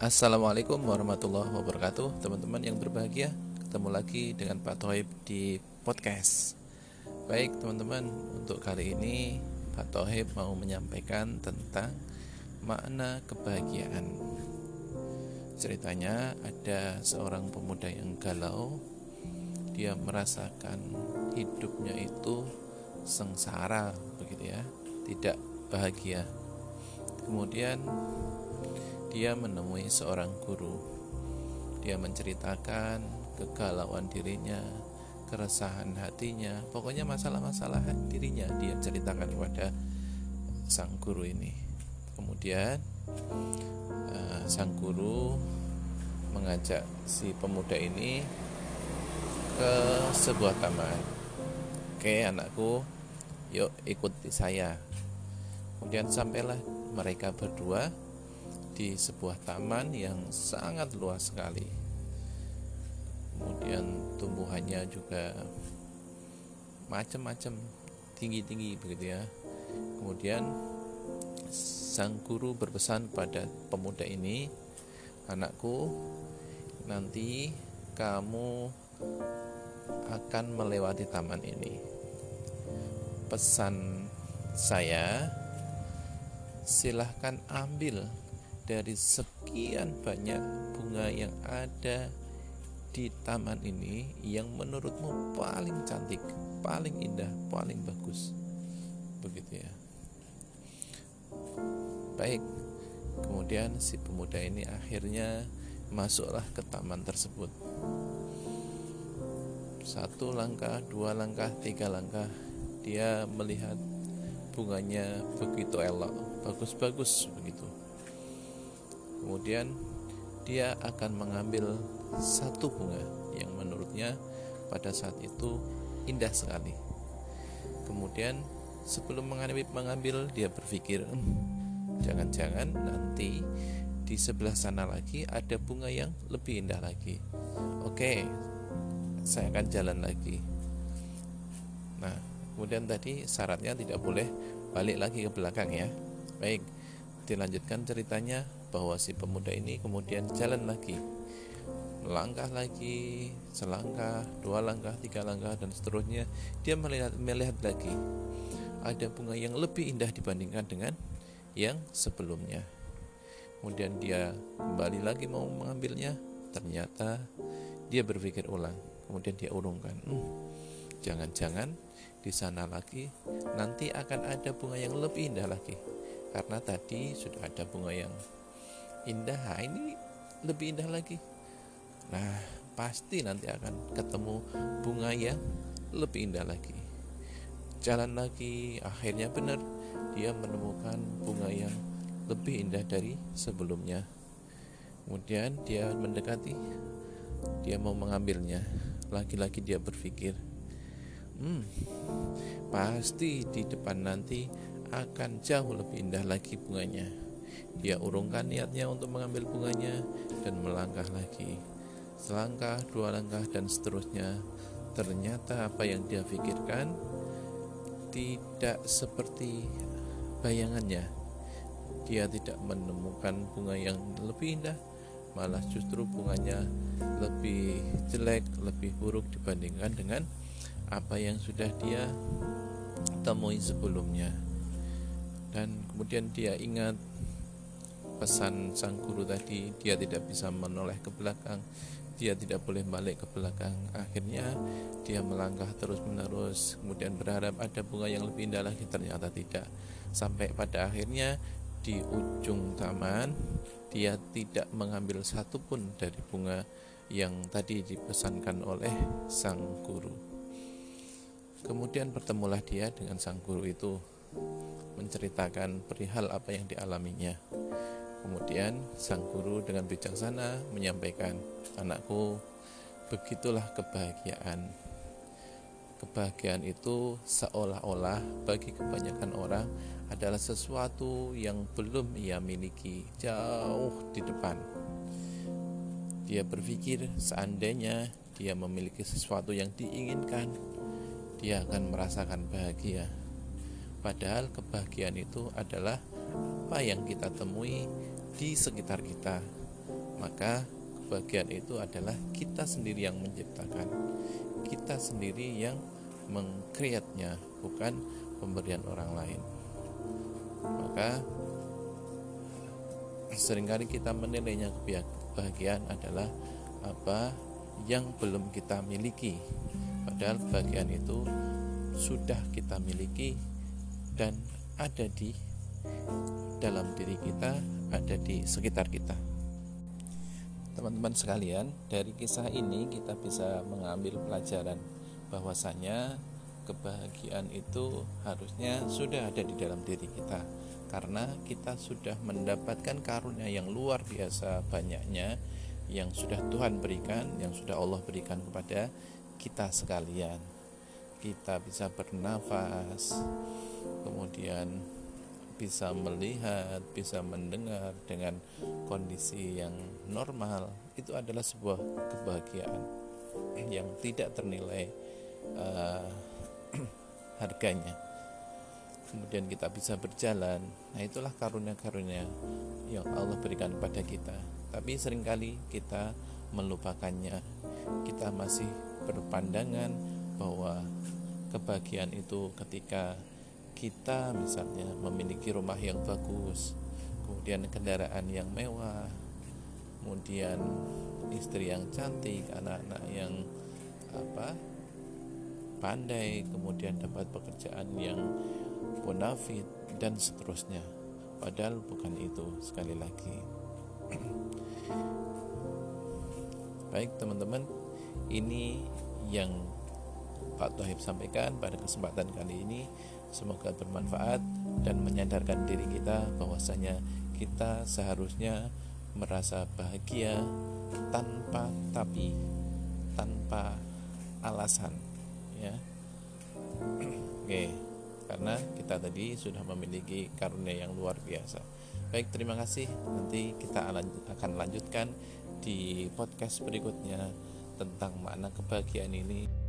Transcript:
Assalamualaikum warahmatullahi wabarakatuh. Teman-teman yang berbahagia Ketemu lagi dengan Pak Toib di podcast. Baik teman-teman Untuk kali ini Pak Toib mau menyampaikan tentang Makna kebahagiaan. Ceritanya ada seorang pemuda yang galau. Dia merasakan hidupnya itu sengsara begitu ya. Tidak bahagia. Kemudian dia menemui seorang guru. Dia menceritakan kegalauan dirinya, keresahan hatinya, pokoknya masalah-masalah dirinya dia ceritakan kepada sang guru ini. Kemudian uh, sang guru mengajak si pemuda ini ke sebuah taman. Oke, anakku, yuk ikuti saya. Kemudian sampailah mereka berdua di sebuah taman yang sangat luas sekali. Kemudian tumbuhannya juga macam-macam tinggi-tinggi begitu ya. Kemudian sang guru berpesan pada pemuda ini, "Anakku, nanti kamu akan melewati taman ini." Pesan saya, silahkan ambil dari sekian banyak bunga yang ada di taman ini yang menurutmu paling cantik, paling indah, paling bagus. Begitu ya. Baik. Kemudian si pemuda ini akhirnya masuklah ke taman tersebut. Satu langkah, dua langkah, tiga langkah, dia melihat bunganya begitu elok, bagus-bagus begitu Kemudian dia akan mengambil satu bunga yang menurutnya pada saat itu indah sekali. Kemudian sebelum mengambil, mengambil dia berpikir, hmm, jangan-jangan nanti di sebelah sana lagi ada bunga yang lebih indah lagi. Oke, saya akan jalan lagi. Nah, kemudian tadi syaratnya tidak boleh balik lagi ke belakang ya. Baik, dilanjutkan ceritanya bahwa si pemuda ini kemudian jalan lagi. Melangkah lagi selangkah dua langkah tiga langkah dan seterusnya. Dia melihat melihat lagi. Ada bunga yang lebih indah dibandingkan dengan yang sebelumnya. Kemudian dia kembali lagi mau mengambilnya. Ternyata dia berpikir ulang. Kemudian dia urungkan hmm, jangan-jangan di sana lagi nanti akan ada bunga yang lebih indah lagi. Karena tadi sudah ada bunga yang indah nah, ini lebih indah lagi. Nah pasti nanti akan ketemu bunga yang lebih indah lagi. Jalan lagi akhirnya benar dia menemukan bunga yang lebih indah dari sebelumnya. Kemudian dia mendekati dia mau mengambilnya. Lagi-lagi dia berpikir hmm pasti di depan nanti akan jauh lebih indah lagi bunganya dia urungkan niatnya untuk mengambil bunganya dan melangkah lagi. Selangkah, dua langkah, dan seterusnya. Ternyata apa yang dia pikirkan tidak seperti bayangannya. Dia tidak menemukan bunga yang lebih indah, malah justru bunganya lebih jelek, lebih buruk dibandingkan dengan apa yang sudah dia temui sebelumnya. Dan kemudian dia ingat pesan sang guru tadi dia tidak bisa menoleh ke belakang dia tidak boleh balik ke belakang. Akhirnya dia melangkah terus menerus kemudian berharap ada bunga yang lebih indah lagi ternyata tidak. Sampai pada akhirnya di ujung taman dia tidak mengambil satupun dari bunga yang tadi dipesankan oleh sang guru. Kemudian bertemulah dia dengan sang guru itu menceritakan perihal apa yang dialaminya Kemudian sang guru dengan bijaksana menyampaikan, "Anakku, begitulah kebahagiaan. Kebahagiaan itu seolah-olah bagi kebanyakan orang adalah sesuatu yang belum ia miliki jauh di depan. Dia berpikir seandainya dia memiliki sesuatu yang diinginkan, dia akan merasakan bahagia. Padahal kebahagiaan itu adalah apa yang kita temui di sekitar kita, maka kebahagiaan itu adalah kita sendiri yang menciptakan kita sendiri yang mengkreatnya bukan pemberian orang lain. Maka sering kali kita menilainya kebahagiaan adalah apa yang belum kita miliki. Padahal bagian itu sudah kita miliki dan ada di dalam diri kita ada di sekitar kita teman-teman sekalian dari kisah ini kita bisa mengambil pelajaran bahwasanya kebahagiaan itu harusnya sudah ada di dalam diri kita karena kita sudah mendapatkan karunia yang luar biasa banyaknya yang sudah Tuhan berikan, yang sudah Allah berikan kepada kita sekalian. Kita bisa bernafas, kemudian bisa melihat, bisa mendengar dengan kondisi yang normal. Itu adalah sebuah kebahagiaan yang tidak ternilai uh, harganya. Kemudian kita bisa berjalan. Nah itulah karunia-karunia yang Allah berikan kepada kita. Tapi sering kali kita melupakannya. Kita masih berpandangan bahwa kebahagiaan itu ketika kita misalnya memiliki rumah yang bagus kemudian kendaraan yang mewah kemudian istri yang cantik anak-anak yang apa pandai kemudian dapat pekerjaan yang bonafit dan seterusnya. Padahal bukan itu sekali lagi. Baik teman-teman ini yang Pak Tohib sampaikan pada kesempatan kali ini semoga bermanfaat dan menyadarkan diri kita bahwasanya kita seharusnya merasa bahagia tanpa tapi tanpa alasan ya oke karena kita tadi sudah memiliki karunia yang luar biasa. Baik, terima kasih. Nanti kita akan lanjutkan di podcast berikutnya tentang makna kebahagiaan ini.